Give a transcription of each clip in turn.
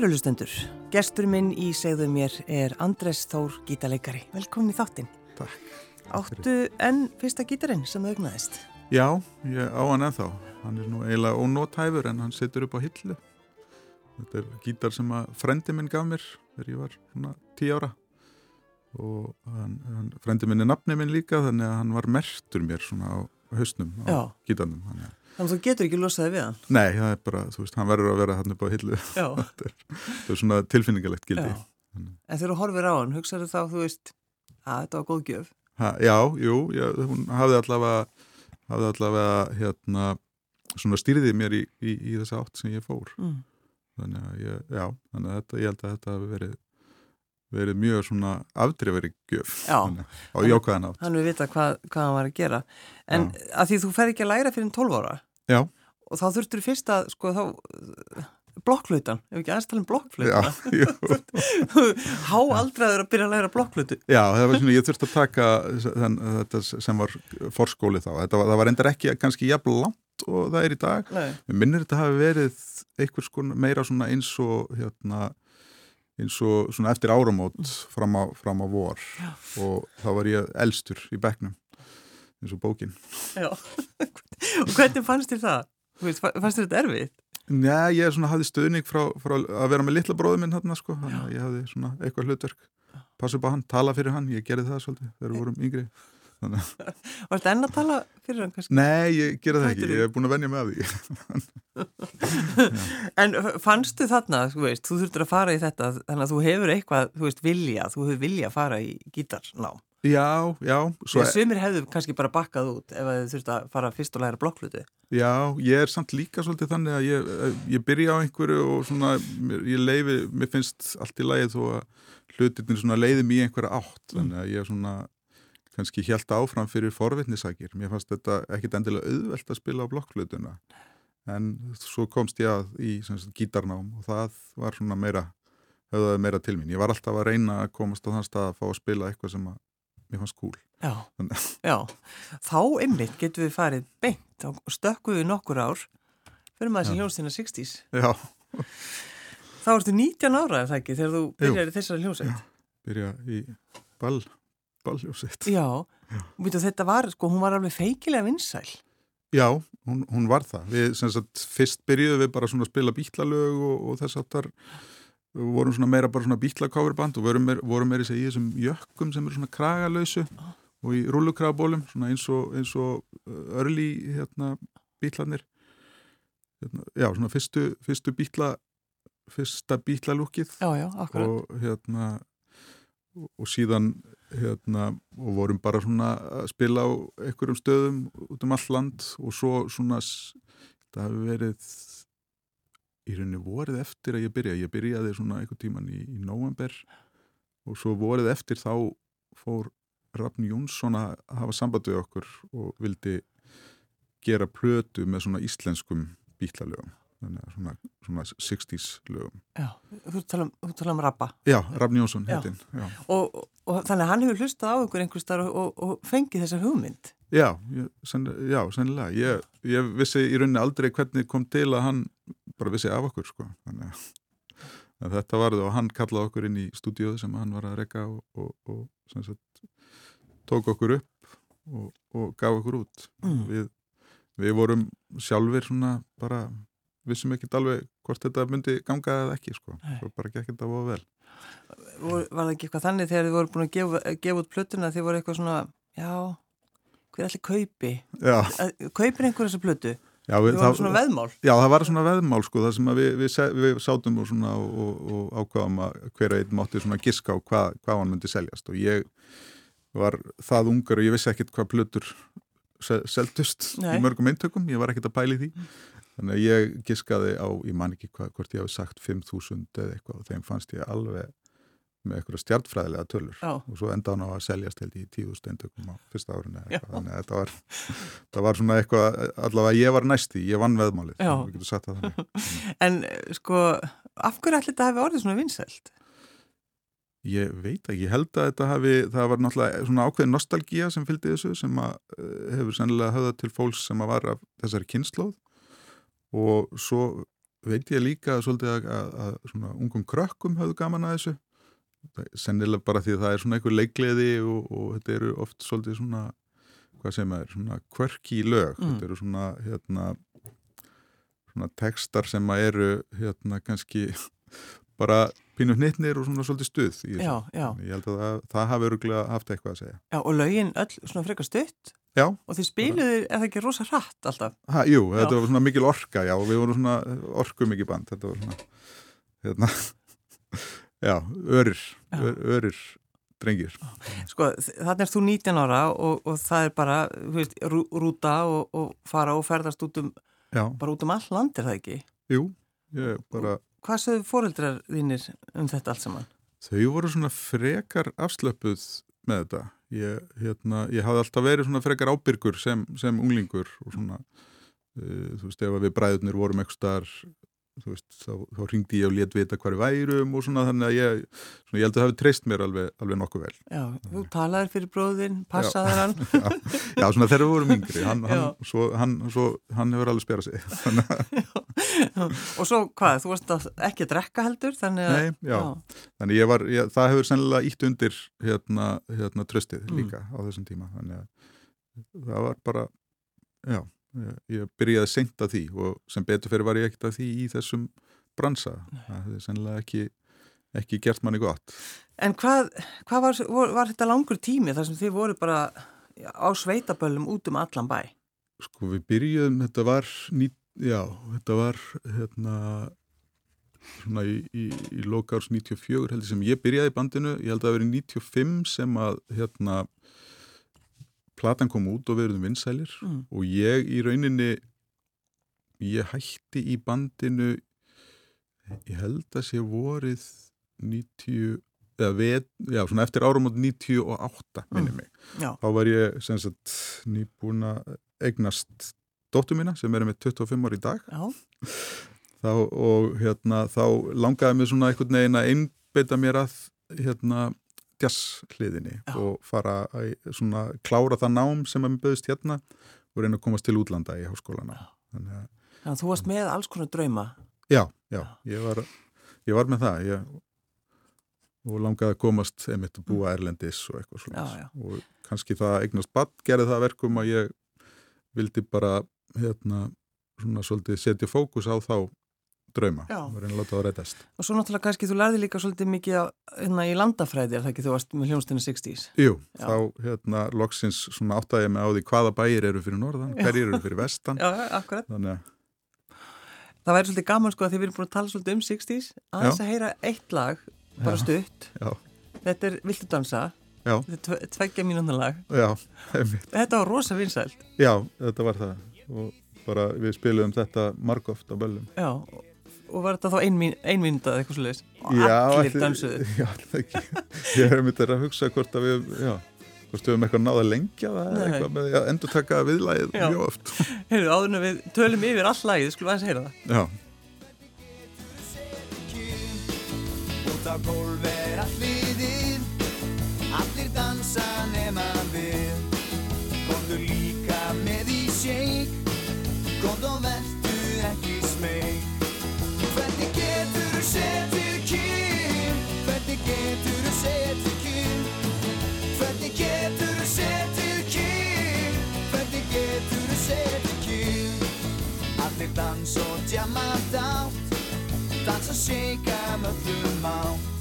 Kærulustendur, gestur minn í segðu mér er Andres Þór gítarleikari. Velkomin í þáttinn. Takk. Áttu enn fyrsta gítarinn sem þau augnaðist? Já, ég á hann ennþá. Hann er nú eiginlega ónótæfur en hann setur upp á hillu. Þetta er gítar sem að frendi minn gaf mér þegar ég var svona tí ára og hann, hann, frendi minn er nafni minn líka þannig að hann var mertur mér svona á hausnum á gítarnum. Þannig að Þannig að þú getur ekki losaði við hann. Nei, það er bara, þú veist, hann verður að vera hann upp á hillu. Já. þetta, er, þetta er svona tilfinningalegt gildi. Já. En þegar þú horfir á hann, hugsaðu þá, þú veist, að þetta var góð gjöf. Ha, já, jú, já, hún hafði allavega, hafði allavega hérna, svona stýriði mér í, í, í þessa átt sem ég fór. Mm. Þannig að ég, já, þannig að þetta, ég held að þetta hafi verið, verið mjög svona afdrifari gjöf. Já. Þannig, að- á jákvæðan átt. Hann við vita hvað, hvað hann var að gera. En að því þú fer ekki að læra fyrir 12 ára Já, og þá þurftur fyrst að, sko, þá blokkflutan, ef ekki aðeins tala um jú. Há aldraður að byrja að læra blokkflutu. Já, það var svona, ég þurfti að taka þenn, þetta sem var forskóli þá. Þetta það var endur ekki kannski jafn langt og það er í dag. Nei. Mér minnir þetta hafi verið einhvers konar meira svona eins og hérna eins og svona eftir áramót fram á, fram á vor Já. og þá var ég elstur í bekknum eins og bókin. Já. og hvernig fannst þér það? Fannst þér þetta erfið? Nei, ég hafði stöðning frá, frá að vera með litla bróði minn hérna sko, þannig að ég hafði svona eitthvað hlutverk passa upp á hann, tala fyrir hann, ég gerði það svolítið þegar við vorum yngri. Að- Varst enn að tala fyrir hann kannski? nei, ég gerði það ekki, ég hef búin að venja með því. En fannstu þarna, þú veist, þú þurftur að fara í þetta þannig að þú hefur eitthvað, þú veist, vilja þú hefur vilja að fara í gítarnám Já, já, Sumir hefðu kannski bara bakkað út ef þau þurftu að fara fyrst og læra blokklutu Já, ég er samt líka svolítið þannig að ég, ég byrja á einhverju og svona, ég leifi, mér finnst allt í lagi þó að hlutinir svona leiði mér í einhverja átt, þannig að ég svona kannski hjælt áfram fyrir forvitnisakir. Mér fannst þetta ekkit endilega auðvelt að spila á blokklutuna, en svo komst ég að í gítarnám og það var svona meira, höfðaði meira til mín. Ég var alltaf að reyna að komast á þann stað að fá að spila eitthvað sem að mér fannst cool. Já, já. Þá einmitt getum við farið beint og stökkuðu nokkur ár fyrir maður sem Já. hljónstina 60s Já, Þá ertu 19 ára, er það ekki, þegar þú byrjar í þessari hljónsett byrja í ball, balljósitt. Já, og veitu, þetta var, sko, hún var alveg feikilega vinsæl. Já, hún, hún var það. Við, sem sagt, fyrst byrjuðum við bara svona að spila bítlalög og, og þess aftar við vorum svona meira bara svona bítlakáfurband og vorum meira, í þessum jökkum sem eru svona kragalausu og í rullukrabólum, svona eins og, eins og uh, örli hérna, bítlanir. Hérna, já, svona fyrstu, fyrstu bítla, fyrsta bítlalúkið og hérna og- síðan hérna og vorum bara svona að spila á einhverjum stöðum út um all land og svo svona það hafi verið í rauninni vorið eftir að ég byrja ég byrjaði svona einhvern tíman í, í november og svo vorið eftir þá fór Rafn Jónsson að hafa samband við okkur og vildi gera plötu með svona íslenskum að svona, svona 60s lögum. Já, þú tala um, þú tala um rappa Já, Rafn Jónsson heitinn og, og, þannig að hann hefur hlustað á ykkur einhvers þar og, og, og fengið þessa hugmynd Já, ég, senn, já, sennilega. Ég, ég vissi í rauninni aldrei hvernig kom til að hann bara vissi af okkur, sko. Þannig að, þetta varði og hann kallaði okkur inn í stúdíóðu sem hann var að rekka og, og, og sem sagt, tók okkur upp og, og gaf okkur út. Mm. Við, við vorum sjálfur svona bara, vissum ekki alveg hvort þetta myndi ganga eða ekki, sko. Svo bara gekk þetta voða vel. Var það ekki eitthvað þannig þegar þið voru búin að gefa, gefa út plötuna þið voru eitthvað svona, já hver allir kaupi Að- kaupir einhver þessa plötu? Já, við, voru svona veðmál. Já, það var svona veðmál sko, það sem að við, við, við sátum og, svona, og, og, ákvaðum að hver og einn mátti svona giska á hvað, hvað hann myndi seljast. Og ég var það ungar og ég vissi ekkit hvað plötur se- seldust Nei. í mörgum eintökum, ég var ekkit að pæli því. Þannig að ég giskaði á, ég man ekki hvað, hvort ég hafi sagt 5.000 eða eitthvað og þeim fannst ég alveg með eitthvað stjartfræðilega tölur Já. og svo enda hann á að seljast held í 10.000 eintökum á fyrsta árinu þannig að þetta var, það var svona eitthvað, allavega ég var næsti, ég vann veðmálið, við getum sagt það þannig. en eh, sko, af hverju allir þetta hefði orðið svona vinsælt? Ég veit ekki, ég held að þetta hafi, það var náttúrulega svona ákveðin nostalgía sem fylgdi þessu sem að uh, hefur sennilega höfða til fólks sem að var af þessari kynnslóð og svo veit ég líka svolítið að, að, að svona ungum krökkum höfðu gaman að þessu sennilega bara því að það er svona einhver leikleði og, og þetta eru oft svolítið svona hvað sem er, svona kvörki lög mm. þetta eru svona hérna svona tekstar sem að eru hérna kannski bara pínu hnittnir og svona svolítið stuð já, já. ég held að það, það hafi öruglega haft eitthvað að segja Já og lögin öll svona frekar stutt Já. Og þið spiluðu, er það ekki rosa hratt alltaf? Ha, jú, já. þetta var svona mikil orka, já, við vorum svona orku mikið band, þetta var svona, hérna, já, örir, ör, örir drengir. Sko, þannig er þú 19 ára og, og það er bara, veist, rú, rúta og, og fara og ferðast út um, já. bara út um all land, er það ekki? Jú, ég bara... Og hvað sögðu fóreldrar þínir um þetta allt saman? Þau voru svona frekar afslöpuð með þetta ég, hérna, ég hafði alltaf verið svona frekar ábyrgur sem, sem unglingur og svona uh, þú veist ef við bræðunir vorum eitthvað starf Veist, þá, þá ringdi ég og létt vita hvað er værum og svona þannig að ég, svona, ég held að það hefði treyst mér alveg, alveg nokkuð vel. Já, þú talaði fyrir bróðin, passaði hann. Já, já, svona þegar við vorum yngri hann, hann, svo, hann, svo, hann hefur alveg sperað sig. Og svo hvað, þú varst ekki að drekka heldur þannig að Nei, já, já. þannig ég var, ég, það hefur sennilega ítt undir hérna, hérna tröstið mm. líka á þessum tíma þannig að það var bara já ég byrjaði seint að því og sem betur fyrir var ég ekkert að því í þessum bransa. Það hefði sennilega ekki, ekki gert manni gott. En hvað, hvað var, var, var þetta langur tími þar sem þið voru bara á sveitaböllum út um allan bæ? Sko við byrjuðum, þetta var ný, já, þetta var hérna svona í, í, í lokárs 94 heldur sem ég byrjaði bandinu, ég held að það verið 95 sem að hérna platan kom út og við erum vinsælir mm. og ég í rauninni ég hætti í bandinu ég held að sé vorið 90 eða við, já svona eftir árum átt 98 minni mig mm. þá var ég sem sagt nýbúin að eignast dóttu mína sem er með 25 ár í dag þá, og hérna þá langaði mér svona einhvern veginn að einbeita mér að hérna jazzhliðinni og fara að svona klára það nám sem að mér böðist hérna og reyna að komast til útlanda í háskólana. Þannig að, Þannig að þú varst með alls konar drauma. Já, já, ég var, ég var með það. Ég, og langaði að komast einmitt að búa mm. Erlendis og eitthvað svona og kannski það eignast badd gerði það verkum að ég vildi bara hérna svona svolítið setja fókus á þá drauma og reyna að láta það að reytast Og svo náttúrulega kannski þú lærði líka svolítið mikið á, hérna, í landafræði, er það ekki þú varst með hljónstinu 60's? Jú, Já. þá hérna loksins svona áttæði með á því hvaða bæir eru fyrir norðan, hverjir eru fyrir vestan. Já, akkurat. Þannig... Það væri svolítið gaman sko að þið verðum búin að tala svolítið um 60's að þess að heyra eitt lag bara Já. stutt. Já. Þetta er Viltu dansa? Já. Þetta er tveggja mínúna lag. Já, Þetta var rosa vinsælt. Já, þetta var það. Og bara við spilum þetta margóft á böllum. Já, og var þetta þá einmynda eða eitthvað sluðis og allir dansuðu Já, ekki? Ég hef myndið að hugsa hvort að við já, hvort við hefum eitthvað náða lengja eða eitthvað með að endur taka viðlægið mjög oft. Heyrðu, áðurna við tölum yfir all lægið, skulum aðeins heyra það. Já. Út á gólf er allir allir dansa nema við. Kondur líka með í shake. Kond og verðu ekki setið kyn? Hvernig getur þú setið kyn? Hvernig getur þú setið kyn? Hvernig getur þú setið kyn? Allir dans og djama dátt Dans og shaka möllum átt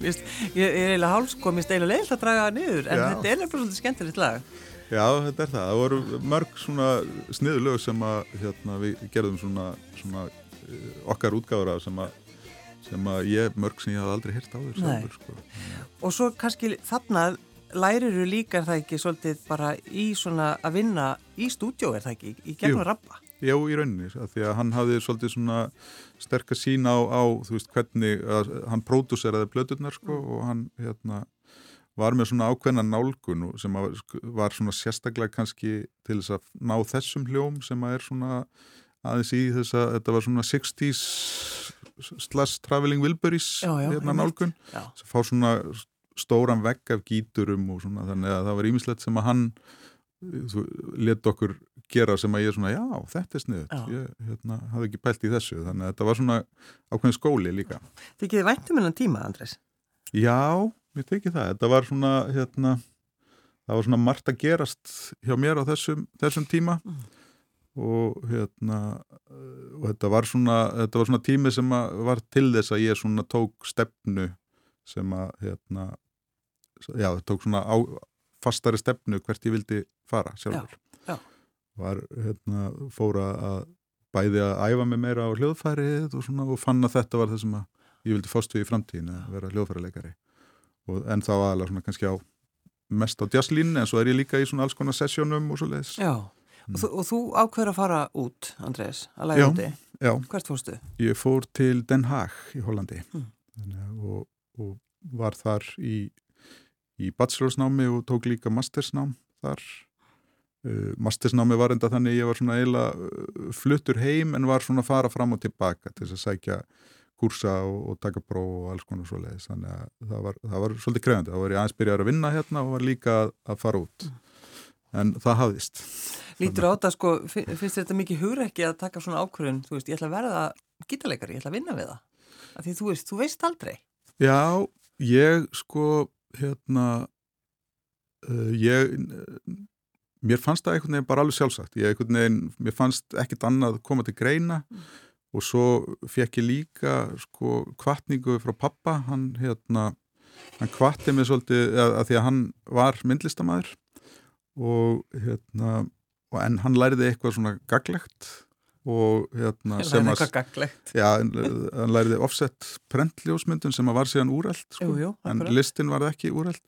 Vist, Ég er eiginlega hálfsko, mér steila leilt að draga það niður en Já. þetta er nefnilega svolítið skemmtilegt lag Já, þetta er það. Það voru mörg svona sniðulög sem að hérna, við gerðum svona, svona okkar útgáður af sem að sem að ég, mörg sem ég haf aldrei hirt á þér sjálfur sko. og svo kannski þarna lærir þú líka er það ekki svolítið bara í svona að vinna í stúdjó er það ekki, í gegnum rappa já, í rauninni, af því að hann hafði svolítið svona sterkar sín á, á þú veist, hvernig, að, hann pródúseraði blöðurnar, sko, Mm. og hann, hérna, var með svona ákveðna nálgun sem að, var svona sérstaklega kannski til þess að ná þessum hljóm sem að er svona aðeins í þess að þetta var svona 60s slash traveling Wilburys hérna nálgun. Sem fá svona stóran vegg af gíturum og svona þannig að það var ímislegt sem að hann let okkur gera sem að ég svona, já, þetta er sniðut ég hérna, hafði ekki pælt í þessu. Þannig að þetta var svona ákveðin skóli líka. Þykir þið væntum innan tíma, Andrés? Já, ég teki það, þetta var svona hérna, það var svona margt að gerast hjá mér á þessum, þessum tíma. Mm. og hérna og þetta var svona, þetta var svona tími sem var til þess að ég svona tók stefnu sem að hérna, já, tók svona á, fastari stefnu hvert ég vildi fara sjálfur Já, já. var hérna, fóra að bæði að æfa mig meira á hljóðfærið og, svona, og fann að þetta var það sem ég vildi við í framtíðin að vera hljóðfæraleikari og en þá aðalega svona kannski á mest á jazzlínu en svo er ég líka í svona alls konar sessjónum og svo leiðis Já, og, þú, og þú ákveður að fara út, Andrés, að læra úti. Hvert fórstu? ég fór til Den Haag í Hollandi Mm. Og, og var þar í, í bachelorsnámi og tók líka mastersnám þar. Uh, mastersnámi var enda þannig ég var svona eiginlega uh, fluttur heim en var svona að fara fram og tilbaka til þess að sækja kursa og, og taka próf og alls konar svo leiðis þannig að það var, það var svolítið krefandi þá var ég aðeins byrjar að vinna hérna og var líka að, að fara út. En það hafðist. Lítur á þetta, sko, fi- finnst þetta mikið hugrekki að taka svona ákvörðun, þú veist, ég ætla að verða gítarleikari, ég ætla að vinna við það. Af því þú veist, þú veist aldrei. Já, ég sko hérna uh, ég mér fannst það einhvern veginn bara alveg sjálfsagt. Ég einhvern veginn, mér fannst ekkit annað koma til greina og svo fekk ég líka sko kvartningu frá pappa hann hérna, hann kvatti mig svolítið að, að því að hann var myndlistamæður og hérna og en hann læriði eitthvað svona gaglegt og hérna sem að hann læriði offset prentljósmyndun sem að var síðan úrælt sko, Jú, jú, en listin var ekki úrælt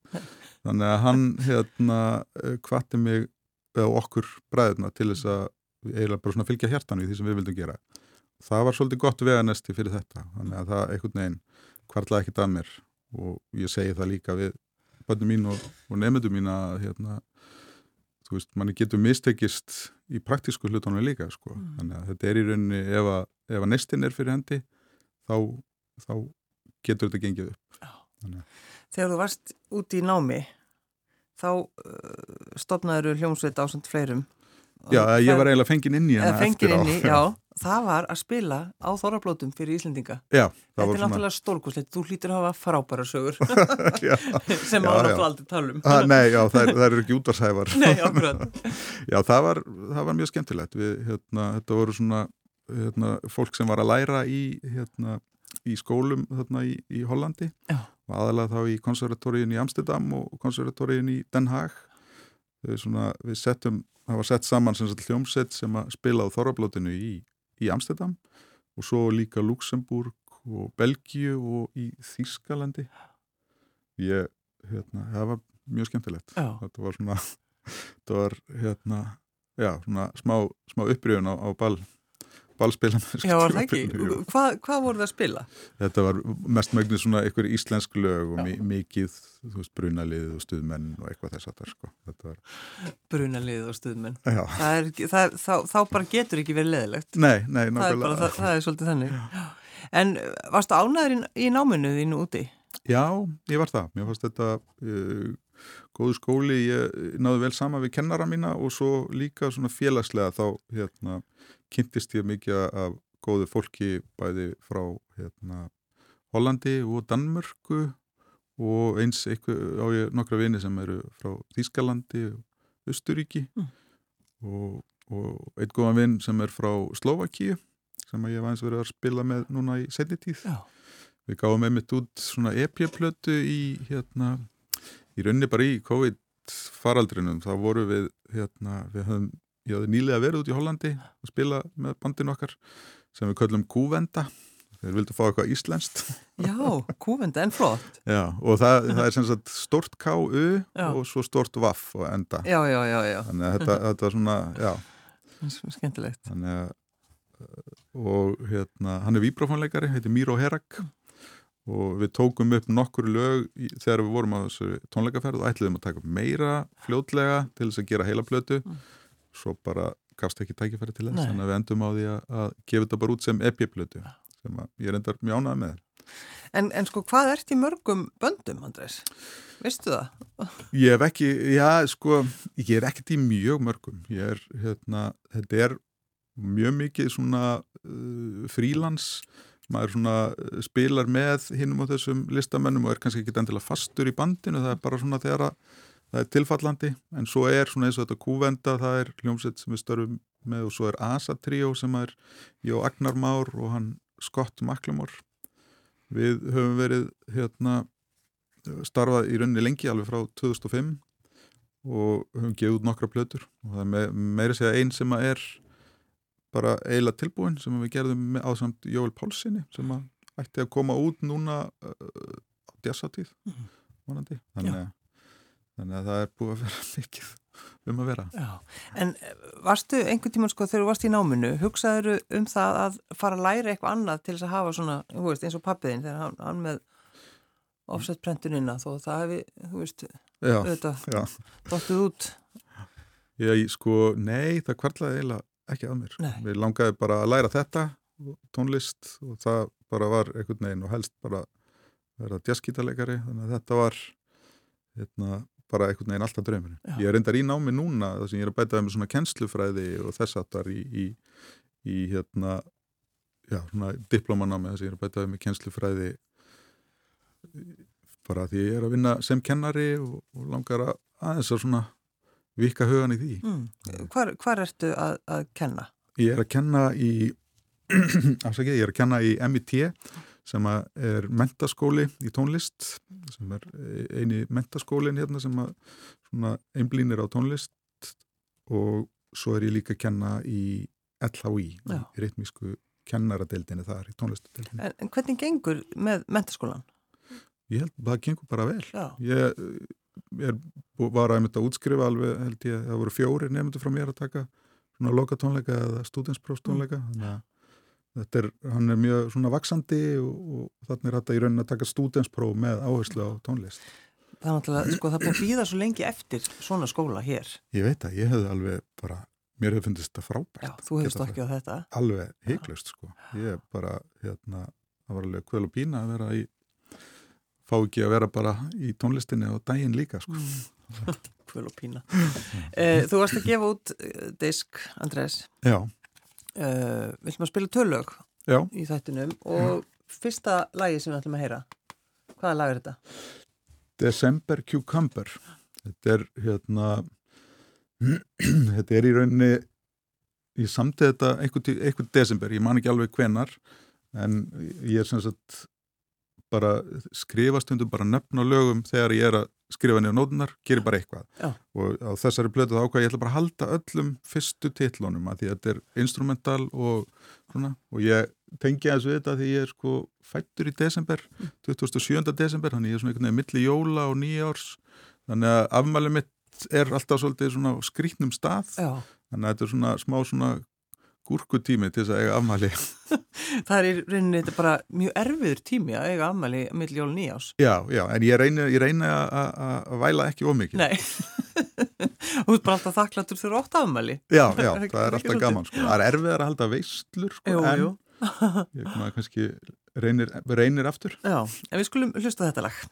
þannig að hann hérna kvatti mig eða okkur bræðuna til þess að eiginlega bara svona fylgja hjartan í því sem við vildum gera. Það var svolítið gott veganesti fyrir þetta þannig að það einhvern veginn kvartlaði ekkit að mér. Og ég segi það líka við bönnum mín og, og nefndum mín að hérna þú veist, manni getur mistekist í praktísku hlutunum líka sko. Mm. þannig að þetta er í rauninni ef að, ef að nestin er fyrir hendi þá, þá getur þetta gengið upp Þegar þú varst út í námi, þá uh, stopnaður hljómsveit á samt fleirum. Já, ég var eiginlega fenginn inn í hana eftir á inn í, já, það var að spila á þorrablótum fyrir Íslendinga. já, Þetta er náttúrulega stórkoslegt, þú hlýtur að hafa frábæra sögur já, sem Já, á já. náttúrulega aldrei talum. ah, Nei, já, það, það eru ekki útvarshæfar Nei, akkurat. Já, það var, það var mjög skemmtilegt við, hérna, þetta voru svona hérna, fólk sem var að læra í hérna, í skólum hérna, í, í Hollandi aðalega þá í konservatóriðin í Amsterdam og konservatóriðin í Den Haag svona, við settum, það var sett saman sem hljómsett sem að spila á Þorrablótinu í, í Amsterdam og svo líka Luxemburg og Belgíu og í Þýskalandi. Ég, hérna, það var mjög skemmtilegt. Já. þetta var svona þetta var hérna já, svona smá, smá upprýðun á, á ball ballspilan Já, var það ekki? Hvað, hvað voru það að spila? þetta var mest mögnu svona einhver íslensk lög og mi mikið veist, brunalið og stuðmenn og eitthvað þess að sko var, Brunalið og stuðmenn. já, Það er, það þá, þá bara getur ekki verið leðilegt. nei, nei, nákvæmlega það, það er svolítið þannig. En uh, varstu ánæður í, í náminu þínu úti? Já, ég var það. Mér fannst þetta uh, góðu skóli, ég náðu vel sama við kennara mína og svo líka svona félagslega þá hérna, kynntist ég mikið af góðu fólki bæði frá hérna, Hollandi og Danmörku og eins eitthvað á ég nokkra vini sem eru frá Þýskalandi og Östuríki Mm. og, og einn góðan vinn sem er frá Slovakíu sem ég hef aðeins verið að spila með núna í setni tíð. Já. Við gáum einmitt út svona EP-plötu í hérna, í rauninni bara í COVID faraldrinum, þá voru við hérna, við höfum, ég hafði nýlega verið út í Hollandi að spila með bandinu okkar sem við köllum Kúvenda. Þeir vildu fá eitthvað íslenskt. Já, kúvenda en flott. Já, og það, það er sem sagt stort K-U og svo stort Vaff og enda. Já, já, já, já. þannig að þetta, þetta er svona, já. Skemmtilegt. Þannig að uh, og hérna, hann er víbrafónleikari heitir Miro Herak. Og við tókum upp nokkur lög í, þegar við vorum á þessu tónleikaferð og ætliðum að taka upp meira fljótlega til þess að gera heila plötu Mm. Svo bara gafst ekki tækifæri til þess þannig að við endum á því að, að gefa þetta bara út sem EP-plötu sem ég er endar mjög ánað með en, en sko, hvað ert í mörgum böndum, Andrés? Veistu það? Ég hef ekki, já, sko, ég er ekkert í mjög mörgum. Ég er, hérna, þetta er mjög mikið svona uh, frílans, maður svona uh, spilar með hinnum á þessum listamennum og er kannski ekki endilega fastur í bandinu, það er bara svona þegar að það er tilfallandi, en svo er svona eins og þetta kúvenda, það er hljómsett sem við störfum með og svo er Asa Trio sem er Jó Agnar Már og hann Scott Macklemore. Við höfum verið, hérna, starfað í rauninni lengi alveg frá 2005 og höfum gefið út nokkra plötur og það er me meira segja einn sem að er bara eiginlega tilbúin sem við gerðum með ásamt Jóel Pálsini sem að ætti að koma út núna uh, á djassatíð Mhm. vonandi þannig að, þannig að það er búið að vera mikið um að vera Já, en eh, varstu einhvern tímann sko þegar þú varst í náminu, hugsaður um það að fara að læra eitthvað annað til þess að hafa svona, þú veist, eins og pappiðin þegar hann, hann með offset prentunina þó það hefði, þú veist, Já, auðvitað já, dóttið út. ég sko, nei, það kvarlaði eiginlega ekki að mér Nei. við langaði bara að læra þetta tónlist og það bara var einhvern veginn og helst bara vera jazzgítarleikari þannig að þetta var hérna, bara einhvern veginn alltaf draumurinn. Já. Ég er reyndar í námi núna þar sem ég er að bæta með svona kennslufræði og þess aftar í, í, í hérna, já, svona diplomanámi þar sem ég er að bæta með kennslufræði bara því ég er að vinna sem kennari og, og langar að aðeins að svona vika hugan í því. Mm. Hvar, hvar ertu að, að kenna? Ég er að kenna í afsakið, ég er að kenna í MIT sem er mentaskóli í tónlist sem er eini mentaskólin hérna sem einblínir á tónlist og svo er ég líka að kenna í LHI, í ritmísku kennaradeildinni þar, í tónlistadeildinni. En, en hvernig gengur með mentaskólan? Ég held að það gengur bara vel. Já, Ég eh, er, var að útskrifa alveg, held ég, það voru fjóri nefndu frá mér að taka svona loka tónleika eða stúdensprófstónleika þannig að er, hann er mjög svona vaksandi og, og þannig er þetta í raunin að taka stúdenspróf með áherslu á tónlist. það er náttúrulega, sko, það búið að býða svo lengi eftir svona skóla hér. Ég veit að ég hefði alveg bara, mér hefði fundist þetta frábært. Já, þú hefur Geta stokkið á þetta. Alveg heiklust sko. Ég er bara, hérna, það var alveg kvöl og pína að vera í, fá ekki að vera bara í tónlistinni á daginn líka sko. Kvöl og pína. Eh, þú varst að gefa út eh, disk, Andrés. Já, Uh, við ætlum að spila tölög já. í þættinum og fyrsta lagi sem við ætlum að heyra. Hvaða lag er þetta? December Cucumber þetta er hérna þetta er í rauninni ég samti þetta einhvern desember, ég man ekki alveg hvenar en ég er sem sagt bara skrifa stundum bara nöfn á lögum þegar ég er að skrifa niður nótunar, gerir bara eitthvað. Já. og á þessari blötu þá ákvað ég ætla bara að halda öllum fyrstu titlunum að því að þetta er instrumental og svona. Og ég tengi aðeins við þetta því ég er sko fættur í desember 27. desember, þannig ég er svona einhvern veginn milli jóla og nýjárs þannig að afmæli mitt er alltaf svolítið svona á skrýtnum stað. Já, þannig að þetta er svona smá svona gúrkutími til þess að eiga afmæli það er í rauninni þetta bara mjög erfiður tími að eiga ammæli mill jól nýjás. já, já, en ég reyni, ég reyni að- væla ekki ómikið Nei, þú ert bara alltaf þakklatur fyrir ótt ammæli. já, já, Er það er er alltaf gaman sko. það er erfiðar að halda veislur sko, Jú, en jú. ég maður kannski reynir, reynir aftur Já, en við skulum hlusta þetta lag.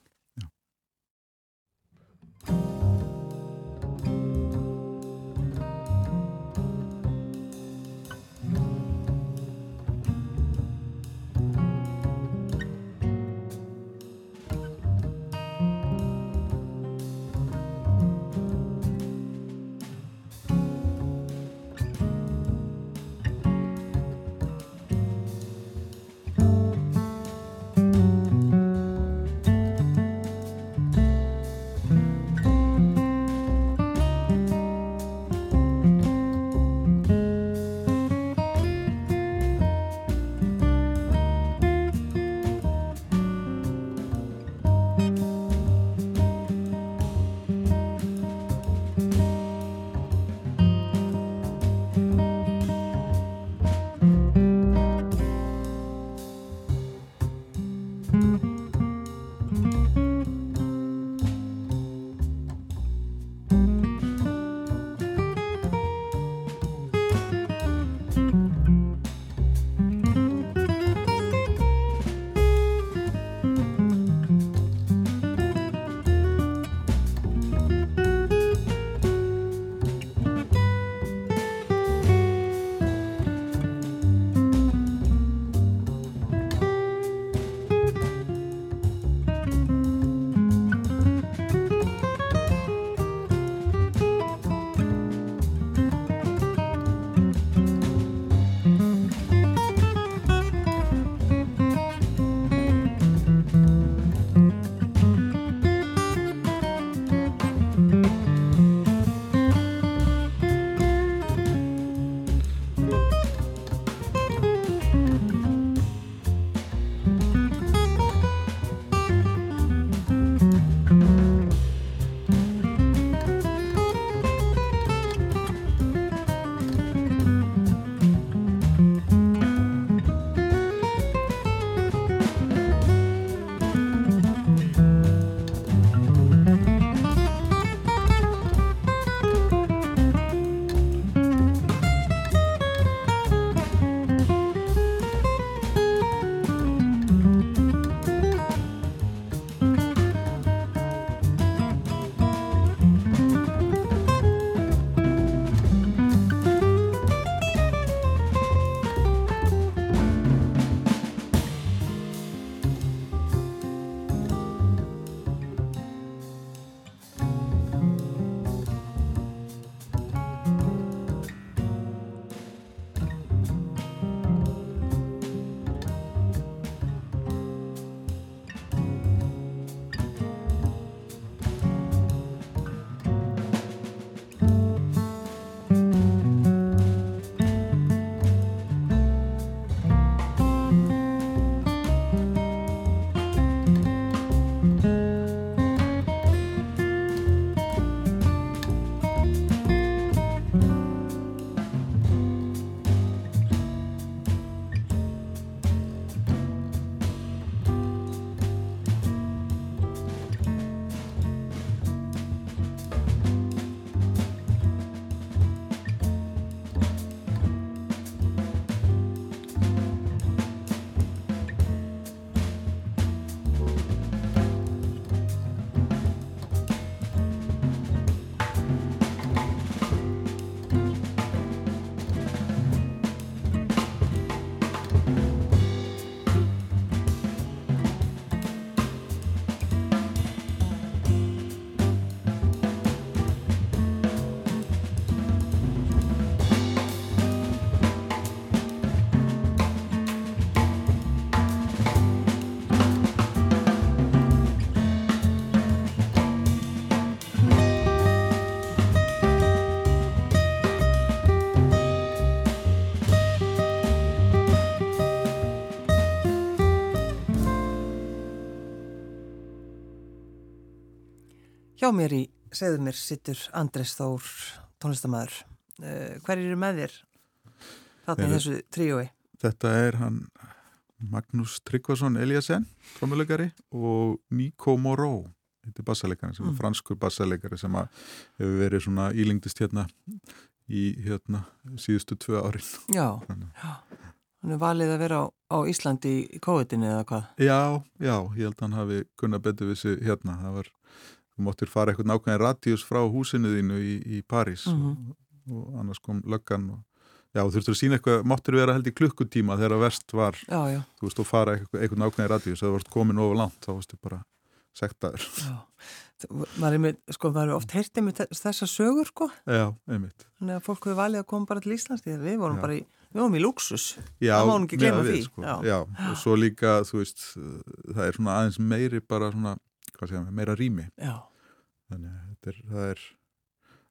Hjá mér í segðu mér sittur Andres Þór tónlistamæður. Uh, hver eru með þér þarna í þessu tríói? Þetta er hann Magnús Tryggvason Eliasson, trómuleikari og Nico Moreau, þetta er er Mm. franskur bassaleikari sem hefur verið svona ílingdist hérna í hérna síðustu tvö árin. Já, Þannig. já. Hann er valið að vera á, á Íslandi í COVID-19 eða hvað? Já, já, ég held að hann hafi kunna betur við sig hérna. Það var, þú móttir fara eitthvað nákvæmlega radíus frá húsinu þínu í, í París Mhm. og, og annars kom löggan og já, þú þurftur að sína eitthvað, máttir vera held í klukkutíma þegar að verst var, Já, já, þú veist, og fara eitthvað, eitthvað nákvæmlega radíus, þegar þú varst komin ofur langt, þá varstu bara sektaður. já. Maður er, með, sko, maður er oft heyrtið með þessa sögur, sko. Já, einmitt. Þannig að fólk hefur valið að koma bara til Íslands því að við vorum Já. bara í, við vorum í luxus. Það má nú ekki miðað því, Sko. já. Já. og svo líka, þú veist, það er svona aðeins meiri bara svona, hvað segja meira rými. Já, þannig að er, það er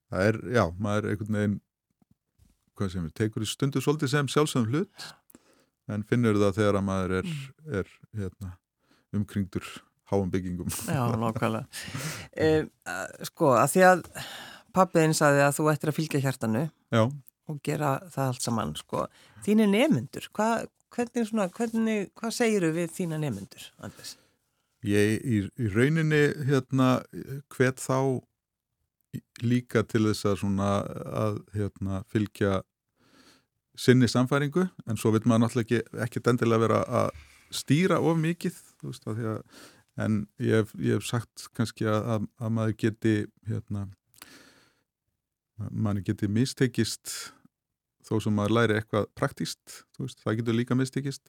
það er, já, maður er einhvern veginn hvað sem við, tekur í stundu svolítið sem sjálfsögum hlut en finnur það þegar að maður er, Mm. er hérna, umkringdur háum byggingum já, nákvæmlega. e, sko, að því að pappiðin saði að þú ættir að fylgja hjartanu Já, og gera það allt saman, sko. Þín er nefnendur, hvað hvernig svona, hvernig, hvað segiru við þína nefnundur, Andres? Ég í, í rauninni hérna hvet þá líka til þess að svona að hérna fylgja sinni samfæringu en svo vil maður náttúrulega ekki, ekki dendilega vera að stýra of mikið veist að að en ég hef, ég hef sagt kannski að, að maður geti hérna maður geti mistekist þó sem maður læri eitthvað praktíst veist, það getur líka mistekist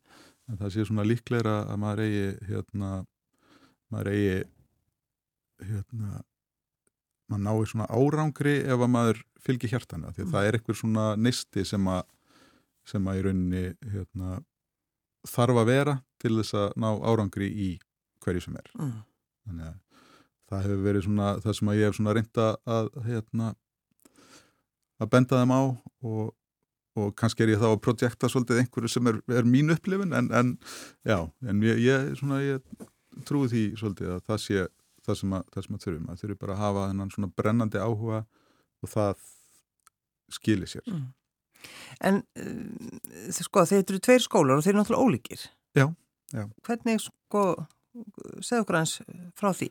en það sé svona líklegra að maður eigi hérna maður eigi hérna maður nái svona árangri ef að maður fylgir hjartana því að mm. það er eitthvað svona neisti sem að sem að í rauninni hérna, þarf að vera til þess að ná árangri í hverju sem er mm. þannig að það hefur verið svona það sem að ég hef svona reynda að hérna að benda þeim á og, og kannski er ég þá að projekta svolítið einhverju sem er, er mín upplifin en, en já, en ég, ég, svona, ég trúi því svolítið að það sé það sem að, það sem að þurfum, að þurfum bara að hafa þennan svona brennandi áhuga og það skilir sér. Mm. En uh, sko þeir eru tveir skólar og þeir eru náttúrulega ólíkir. Já, já. Hvernig sko segð okkur hans frá því?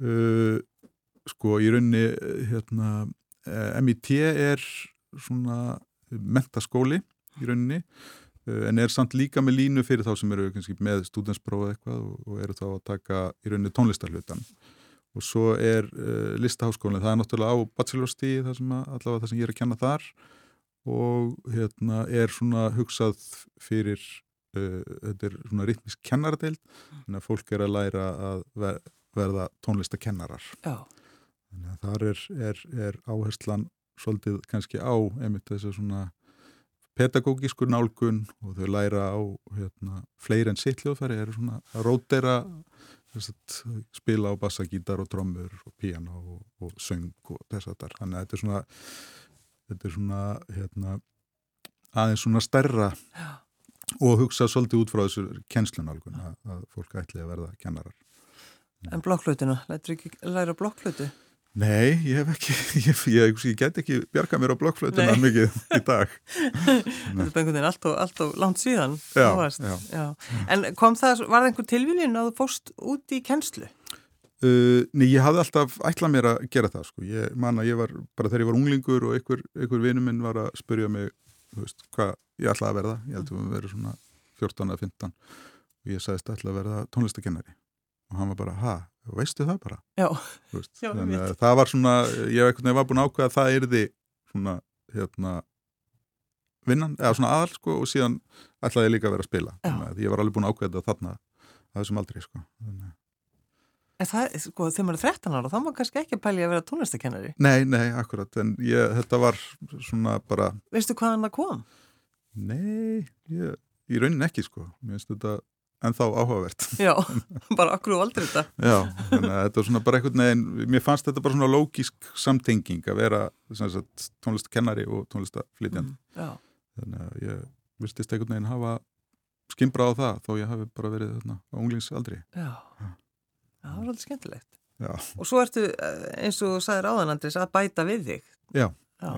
Uh, sko í raunni hérna, eh, MIT er svona mentaskóli í rauninni en er samt líka með línu fyrir þá sem eru kannski, með stúdensprófið eitthvað og, og eru þá að taka í rauninni tónlistarlutan og svo er uh, listaháskólinn, það er náttúrulega á bachelorstíði það sem að, allavega það sem ég er að kenna þar. Og hérna er svona hugsað fyrir uh, þetta er svona ritmisk kennardeild þannig að fólk er að læra að ver, verða tónlistakennarar. Þannig að þar er, er, er áherslan svolítið kannski á einmitt þess að svona pedagógískur nálgun og þau læra á hérna, fleiri en sitt hljóðfæri eru svona að rótera spila á bassagítar og trommur og piano og, og söng og þess að það þannig að þetta er svona þetta er svona hérna, aðeins svona stærra og hugsa svolítið út frá þessu kjenslunálgun að, fólk ætli að verða kennarar. En ekki læra blokkflutu? Nei, ég hef ekki, ég, ég, ég get ekki bjarga mér á blokkflutuna mikið í dag. Þetta er veginn allt og, allt og langt síðan. Já, já. já. En kom það, var það einhver tilvílin að þú fóst út í kennslu? Uh, nei, ég hafði alltaf ætlað mér að gera það sko. ég man að ég var, bara þegar ég var unglingur og einhver, einhver vinnu minn var að spurja mig veist, hvað ég ætlaði að verða ég held að verðum svona 14 eða 15 og ég sagðist að ætlaði að verða tónlistakennari og hann var bara, ha, veistu það bara? Já, veist, Já þannig að það var svona, ég var búin að ákveða að það erði svona, hérna vinnan, eða svona aðal sko og síðan ætlaði ég líka að vera að spila ég var alveg búin að ákveða þarna að þessum aldrei sko En það, sko, þegar maður er 13 ára, þá maður kannski ekki pæli að vera tónlistakennari. Nei, nei, akkurat, en ég, þetta var svona bara... Veistu hvaðan það kom? Nei, ég, ég raunin ekki, sko. Mér finnst þetta ennþá áhugavert. Já, bara akkur og aldrei þetta. Já, þannig að þetta var svona bara eitthvað, neginn, mér fannst þetta bara svona lógísk samtenging að vera sagt, tónlistakennari og tónlistaflytjand. Mm. Þannig að ég vistist eitthvað neginn hafa skimbra á það, þó ég hafi bara verið þarna á unglingsaldri. Já. já. Það var svolítið skemmtilegt. Já. Og svo ertu, eh, eins og þú sagðir áðanandris, að bæta við þig. Já. já.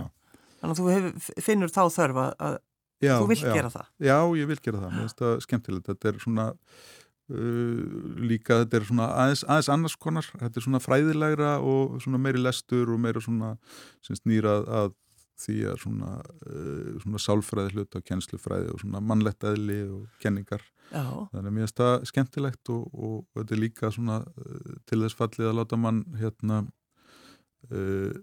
Þannig að þú hef, finnur þá þörf að já, þú vil gera það. Já, ég vil gera það. Mér finnst það skemmtilegt. Þetta er svona uh, líka, þetta er svona aðeins, aðeins annars konar. Þetta er svona fræðilegra og svona meiri lestur og meira svona snýrað að því að svona, uh, svona sálfræði hlut og kjenslufræði og svona mannlegt eðli og kenningar Já. þannig að mér finnst það skemmtilegt og, og, og þetta er líka svona uh, til þess fallið að láta mann hérna uh,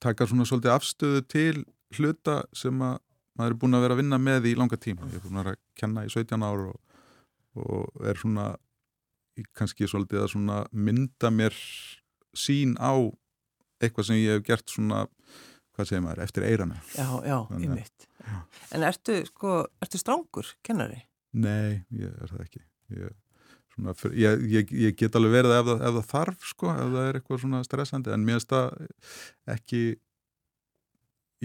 taka svona svolítið afstöðu til hluta sem að maður er búin að vera að vinna með í langa tíma. Ég er búin að kenna í 17 ár og, og er svona kannski svolítið að mynda mér sín á eitthvað sem ég hef gert svona hvað segir maður, eftir eirana Já, já, ég mitt En ertu, sko, ertu strángur, kennari? Nei, ég er það ekki. Ég, svona, ég, ég, ég get alveg verið ef það, ef það þarf, sko ef það er eitthvað svona stressandi, en mér finnst það ekki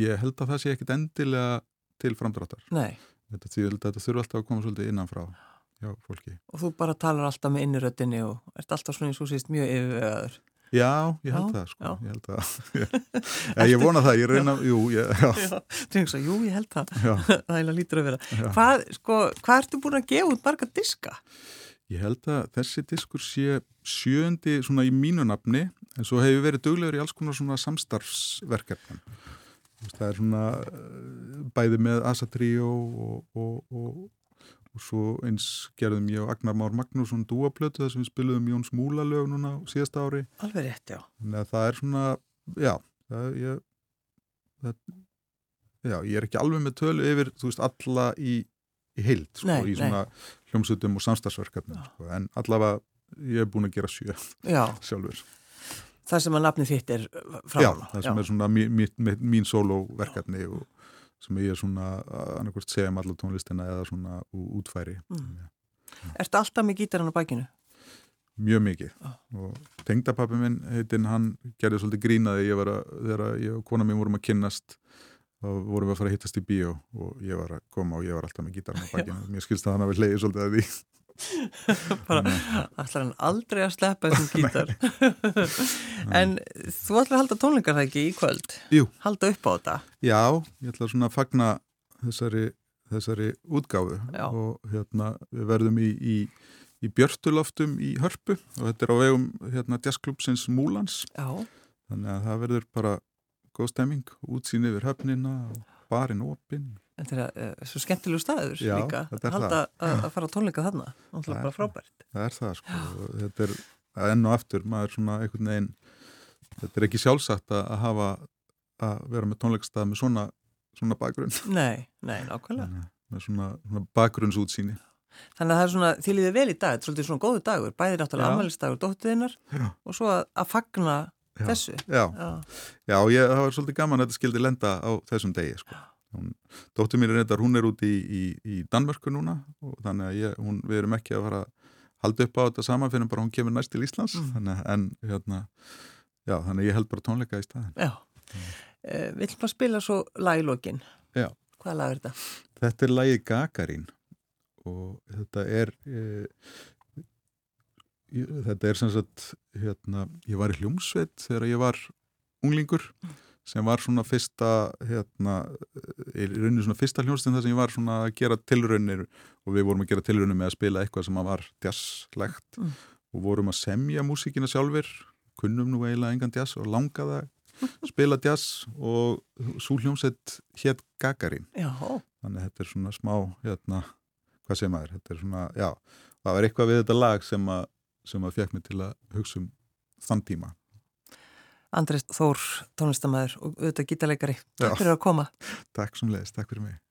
ég held að það sé ekkit endilega til framdráttar Nei Þetta, þetta þurfa alltaf að koma svolítið innanfrá já, fólki Og þú bara talar alltaf með inniröttinni og ert alltaf svona eins og síst mjög yfirvegaður Já, ég held Já, það sko, já. ég held það. Ég, ég vona það, ég reyna, jú, ég, já, Já, Tengsa, jú, ég held það. já, Það er lítur að vera. já. Hvað, sko, hvað ertu búin að gefa út marga diska? Ég held að þessi diskur sé sjöndi svona í mínu nafni en svo hefur verið duglegur í alls konar svona samstarfsverkefnum. Það er svona eh, bæði með Asatríó og, og, og, og svo eins gerðum ég og Agnar Már Magnússon dúaplötu þar sem við spiluðum Jóns Múla lög núna síðasta ári. Alveg rétt, já. Að það er svona, já, það, ég, það, já, ég er ekki alveg með tölu yfir, þú veist, alla í, í heild, sko, Nei, í svona hljómsutum og samstagsverkefnum, sko, en allavega ég er búin að gera sjö Já, sjálfur. Það sem að nafni þitt er frá Já, það sem er svona mín, mín, mín sólóverkefni og sem ég er svona annarkvort segja um alla tónlistina eða svona útfæri. Mm. Ertu alltaf með gítaran á bækinu? Mjög mikið Já. og tengdapappi minn heitinn, hann gerði svolítið grínaði ég var að, þegar ég og kona mín vorum að kynnast þá vorum við að fara að hittast í bíó og ég var að koma og ég var alltaf með gítarinn á bakinu mér skilst að hann hafi leiði svolítið að því Bara, ætlar hann aldrei að sleppa þessum gítar. en þú ætlar að halda tónleikar það ekki í kvöld? Jú. Halda upp á þetta? Já, ég ætla svona að fagna þessari, þessari útgáfu Já. og hérna við verðum í, í, í björtuloftum í hörpu og þetta er á vegum hérna jazzklubsins Múlans Já. þannig að það verður bara góð stemming, útsýn yfir höfnina og barinn opinn Þetta er uh, svo skemmtilegu staður Já, líka. Halda að, fara á tónleika þarna. Það er bara frábært. það er það sko þetta er enn og aftur maður svona einhvern veginn þetta er ekki sjálfsagt að hafa að vera með tónleikstað með svona, svona bakgrunn Nei, nei, nákvæmlega. Með svona, svona bakgrunnsútsýni Þannig að það er svona, þið líður vel í dag, þetta er svona góðu dagur, bæði náttúrulega Já. afmælistagur dóttiðinnar og svo að, að fagna Já. þessu. Já, Já, já ég, það var svolítið gaman að þetta skildi lenda á þessum degi sko. Hún, Dóttir mín er reyndar, hún er úti í, í, í Danmörku núna og þannig að ég, hún, við erum ekki að fara að halda upp á þetta saman fyrir bara hún kemur næst til Íslands Mm. þannig, að- en hérna já, þannig að ég held bara tónleika í staðin já. Uh, við ætlum að spila svo lag í lokin. Já. Hvaða lag er þetta? Þetta er lagið Gagarin og þetta er ég, þetta er sem sagt hérna, ég var í hljómsveit þegar ég var unglingur sem var svona fyrsta hérna, í rauninni svona fyrsta hljómsveitin þar sem ég var svona að gera tilraunir og við vorum að gera tilraunir með að spila eitthvað sem að var jazzlegt Mm. og vorum að semja músíkina sjálfur kunnum nú eiginlega engan jazz og langaði að spila jazz og svo hljómsveit hétt Gagarin Já, þannig að þetta er svona smá hérna, hvað segir maður, þetta er svona já, það var eitthvað við þetta lag sem að sem að fekk mig til að hugsa um þann tíma. Andrés Þór, tónlistamæður og auðvitað gítarleikari. Já. Takk fyrir að koma. Takk sem leiðist, takk fyrir mig.